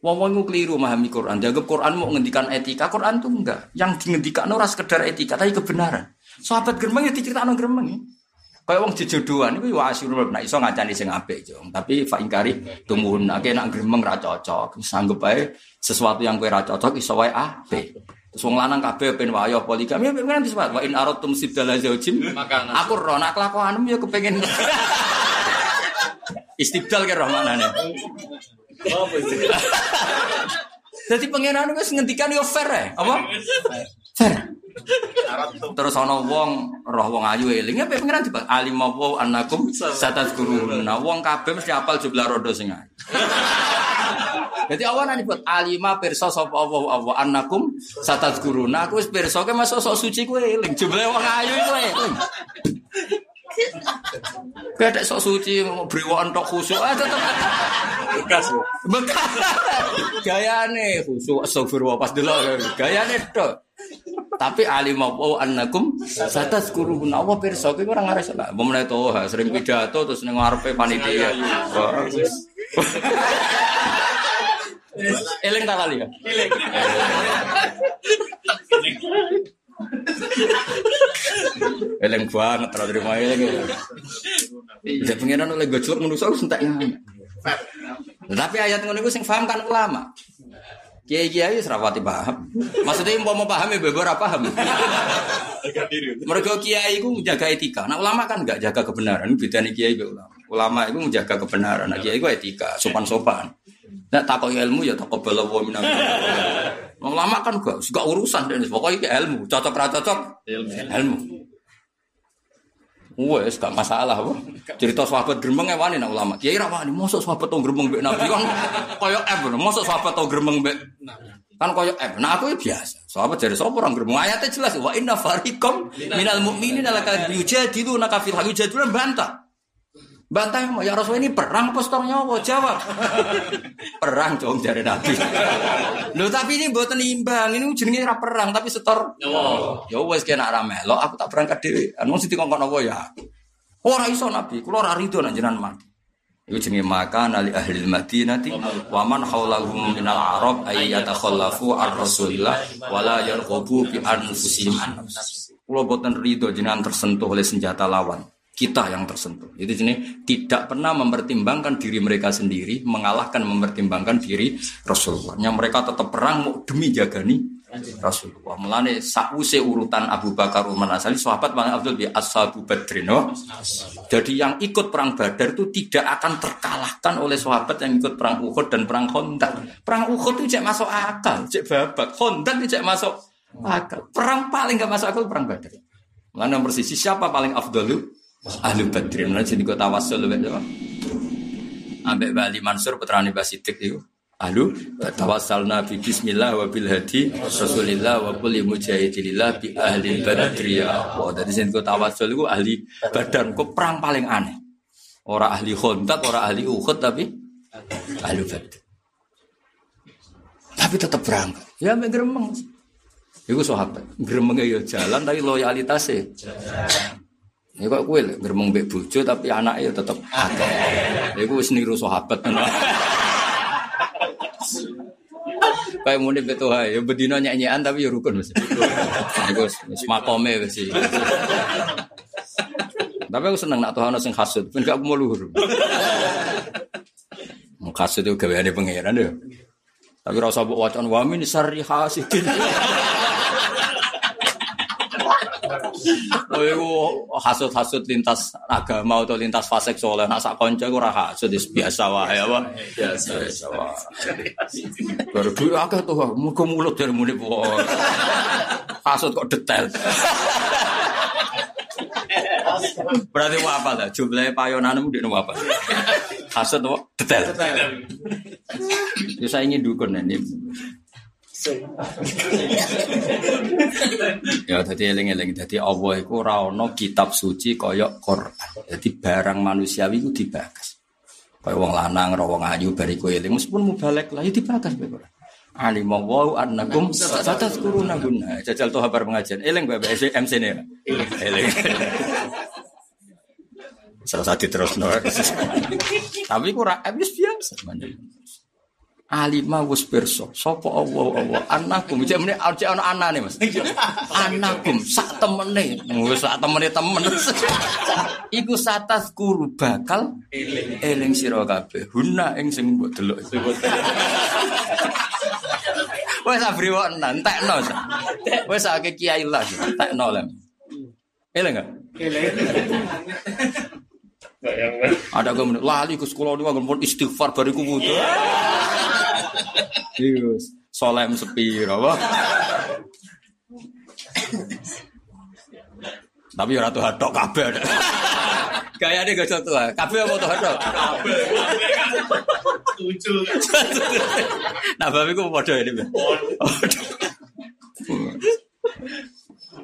Wong wong keliru memahami Quran. Dianggap Quran mau ngendikan etika, Quran tuh enggak. Yang dingendikan ora sekedar etika, tapi kebenaran. Sahabat geremeng ya diceritakno geremeng ya. Kayak wong jejodohan iku ya asyurul nek iso ngancani sing apik, Jong. Tapi fa ingkari tumuhun akeh nak gremeng ra cocok. Sanggup ae sesuatu yang kowe ra cocok iso wae apik. Terus wong lanang kabeh ben wayo poligami ya pengen disebut wa in aratum sibdala zaujim. Maka Aku ro nak kelakuanmu ya kepengen Istibdal ke roh maknane. apa itu? Jadi pangeran wis ngendikan yo fair ya, apa? Fair. Terus ana wong roh wong ayu eling ya pengiran dibak alim wa annakum satazkurun. Nah wong kabeh mesti apal jumlah rodo sing. Jadi awan ani buat alima pirsa sapa Allah Allah annakum satazkurun. Nah aku wis pirsa ke masuk sok suci kowe eling jumlah wong ayu iku eling. Kadek sok suci mau brewokan tok khusuk ah tetep Bekas. Bekas. Gayane khusuk astagfirullah pas delok gayane tok. Tapi alim apa annakum satazkurun Allah pirsa kowe ora ngares lah. Mbok menawa to ha, sering pidato terus ning ngarepe panitia. Wah, wis. Eling tak kali ya? Eling banget terus terima eling. Ya pengiran oleh gojlok manusa wis entek ya. Tapi ayat ngono iku sing paham kan ulama. Kiai kiai wis rapati paham. Maksudnya mau mau paham ya bebo ora paham. Mereka kiai itu menjaga etika. Nah ulama kan nggak jaga kebenaran. Bedanya kiai be ulama. Ulama itu menjaga kebenaran. Nah kiai itu etika, sopan-sopan. Nah takut ilmu ya takut bela wa minam. Ulama kan gak, gak urusan dan pokoknya ke ilmu. Cocok ra cocok Ilmu. ilmu. Wes gak masalah apa. Cerita sahabat gremeng ya wani nak ulama. Kiai ra wani, mosok sahabat tau gremeng mbek Nabi kan koyo F. Mosok sahabat tau gremeng mbek Kan koyo eh nah aku ya biasa. Sahabat dari sapa orang gremeng ayatnya jelas wa inna fariqam minal mu'minina laka yujadiluna ka fil haqqi jadilan bantah. Bantah ya Rasul ini perang apa setong nyawa jawab. perang dong dari Nabi. Loh tapi ini buatan imbang, ini jenenge ra perang tapi setor nyawa. Ya wes kena ra melok aku tak berangkat dhewe. Anu sing dikongkon apa ya? Ora iso Nabi, kula ora rido nang jenengan mati. Iku jenenge maka nali ahli Madinati wa man haulahum minal arab ay yatakhallafu ar Rasulillah wala yarghabu bi anfusihim an Kula boten rido jenengan tersentuh oleh senjata lawan kita yang tersentuh. Itu jenis tidak pernah mempertimbangkan diri mereka sendiri, mengalahkan mempertimbangkan diri Rasulullah. Yang mereka tetap perang demi jagani Rasulullah. Melane sakuse urutan Abu Bakar Umar Asali sahabat paling Abdul bi Ashabu Badrin. Jadi yang ikut perang Badar itu tidak akan terkalahkan oleh sahabat yang ikut perang Uhud dan perang Khandaq. Perang Uhud itu cek masuk akal, cek babak. Khandaq cek masuk akal. Perang paling gak masuk akal perang Badar. Melane persisi siapa paling afdalu? Ahli badrin lan jadi kota tawasul lho apa ambek Bali Mansur putrane Basidik itu ahlu tawassalna bi bismillah wa bil hadi rasulillah wa kulli mujahidillah bi ahli badri. Ya oh dari sini kota tawasul itu ahli badan kok perang paling aneh. Orang ahli khontak orang ahli uhud tapi ahli badr tapi tetap berangkat ya ambek gremeng. Iku sahabat, gremengnya ya jalan tapi loyalitasnya ini kok kue geremeng mbek bojo tapi anaknya tetep akeh. Iku wis niru sahabat. Kayak muni betul ya bedino nyanyian tapi ya rukun mesti. Iku wis makome wis. Tapi aku seneng nak Tuhan sing hasud, ben gak mau luhur. Hasud itu gaweane pangeran ya. Tapi rasa mbok wacan wa min sarri hasidin. Oh, iku hasut-hasut lintas agama atau lintas fase soleh. Nak sak kanca iku ora hasut biasa wae apa? Biasa biasa wae. Baru duwe akeh tuh, muga mulut dari muni. Hasut kok detail. Berarti apa lah? Jumlahnya payonanmu di apa? Hasut apa? Detail. Ya saya ingin dukun ini ya tadi eling-eling dadi Allah iku ora ana kitab suci kaya Quran. Jadi barang manusiawi iku dibakas. Kaya wong lanang ora wong ayu bariku eling meskipun mubalek lah ya dibakas be Quran. Alim wa annakum satazkuruna guna. Jajal tuh kabar pengajian. Eling bae MC ne. Eling. Salah satu terus Tapi kurang habis biasa alima wis pirsa. Sapa Allah Allah? Anakum. Cek meneh cek ana anane Mas. Anakum sak temene. Wis sak temene temen. Iku satas guru bakal eling sira kabeh. Huna ing sing mbok delok. Wis abri wong entekno wis akeh kiai lah entekno lah eling enggak eling. Ada gue lali ke sekolah ini pun istighfar bariku butuh. Iya, solem sepi, apa? Tapi ora tuh hadok kabeh. Gaya nih gak satu lah. Kabeh apa tuh hadok? Tujuh. Nah, babi gue podo ini.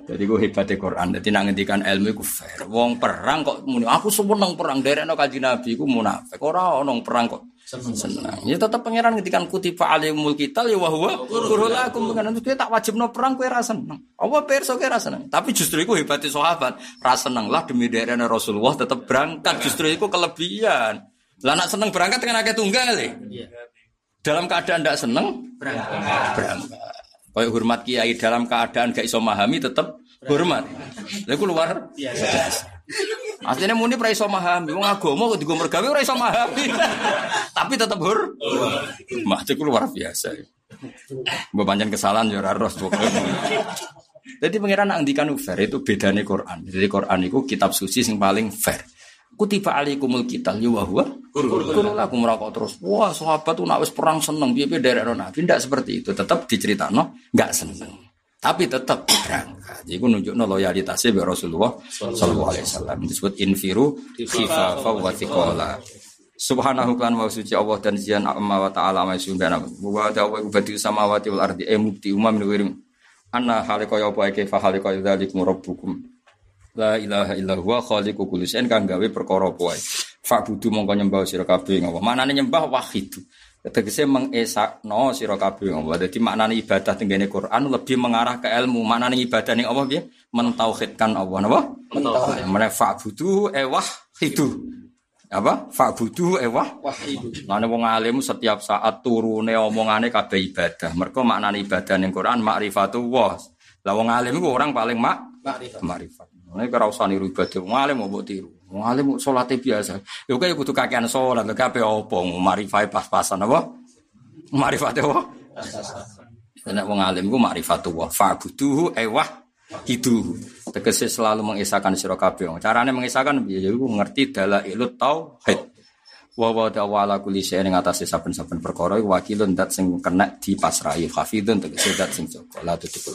Jadi gue hebatnya Quran. Jadi nang ngendikan ilmu gue fair. Wong perang kok muni. Aku seneng perang dari no kaji nabi. Gue munafik. Orang orang perang kok seneng. Ya tetap pangeran ngendikan kutiba alimul kita ya wahwa kurula aku mengenai itu tak wajib no perang gue rasa seneng. Apa perso gue rasa seneng. Tapi justru gue hebatnya sahabat. Rasa seneng lah demi daerah Rasulullah tetap berangkat. Justru itu kelebihan. Lah nak seneng berangkat dengan agak tunggal ya. Dalam keadaan tidak seneng berangkat. berangkat. Kayak hormat kiai dalam keadaan gak iso memahami tetap hormat. Lalu luar biasa. Aslinya muni pra iso memahami, wong agama kok digo mergawe ora iso. Tapi tetap hur. Mah itu luar biasa. Mbok pancen kesalahan ya ora ros Jadi pangeran nak ngendikan fair itu bedane Quran. Jadi Quran itu kitab suci sing paling fair. Kutiba alaikumul qital ya wa huwa kurun lakum merokok terus. Wah, sahabat tuh nak wis perang seneng piye-piye derek Nabi ndak seperti itu. Tetap diceritakno enggak seneng. Tapi tetap berangkat. Jadi nunjukno loyalitasnya bi Rasulullah sallallahu alaihi wasallam disebut infiru khifafa wa thiqala. Subhanahu kan wa suci Allah dan zian amma wa ta'ala ma sundana. Wa ta'ala wa badi samawati wal ardi e mubti umam min wirim. Anna halika ya apa eke fa halika dzalikum rabbukum. La ilaha illa huwa khaliqu kulli syai'in kang gawe perkara apa wae. Mongko nyembah sira kabeh ngapa. Manane nyembah wahid. Tegese mengesakno sira kabeh ngapa. Dadi maknane ibadah tenggene Quran lebih mengarah ke ilmu. Maknane ibadah ning apa piye? Mentauhidkan Allah napa? Mentauhid. Mene fa'budu e wahidu apa fa'budu ewah wahidu. Lane wong alim setiap saat turune omongane kabeh ibadah. Mergo maknane ibadah ning Quran ma'rifatullah. Lah wong alim iku orang paling mak makrifat. Nek ora usah niru ibadah wong alim mbok tiru. Wong alim salate biasa. Ya kaya kudu kakean salat lho kabeh apa makrifat pas-pasan apa? Makrifat apa? Nek wong alim iku ma'rifatullah. Fa'budu ewah hidu tegese selalu mengisahkan sira kabeh carane mengisahkan ya iku ngerti dalailut tauhid wa wa ta'ala kulli syai'in ing atase saben-saben perkara wakilun dat sing kena dipasrahi hafidun tegese dat sing jaga la tutikul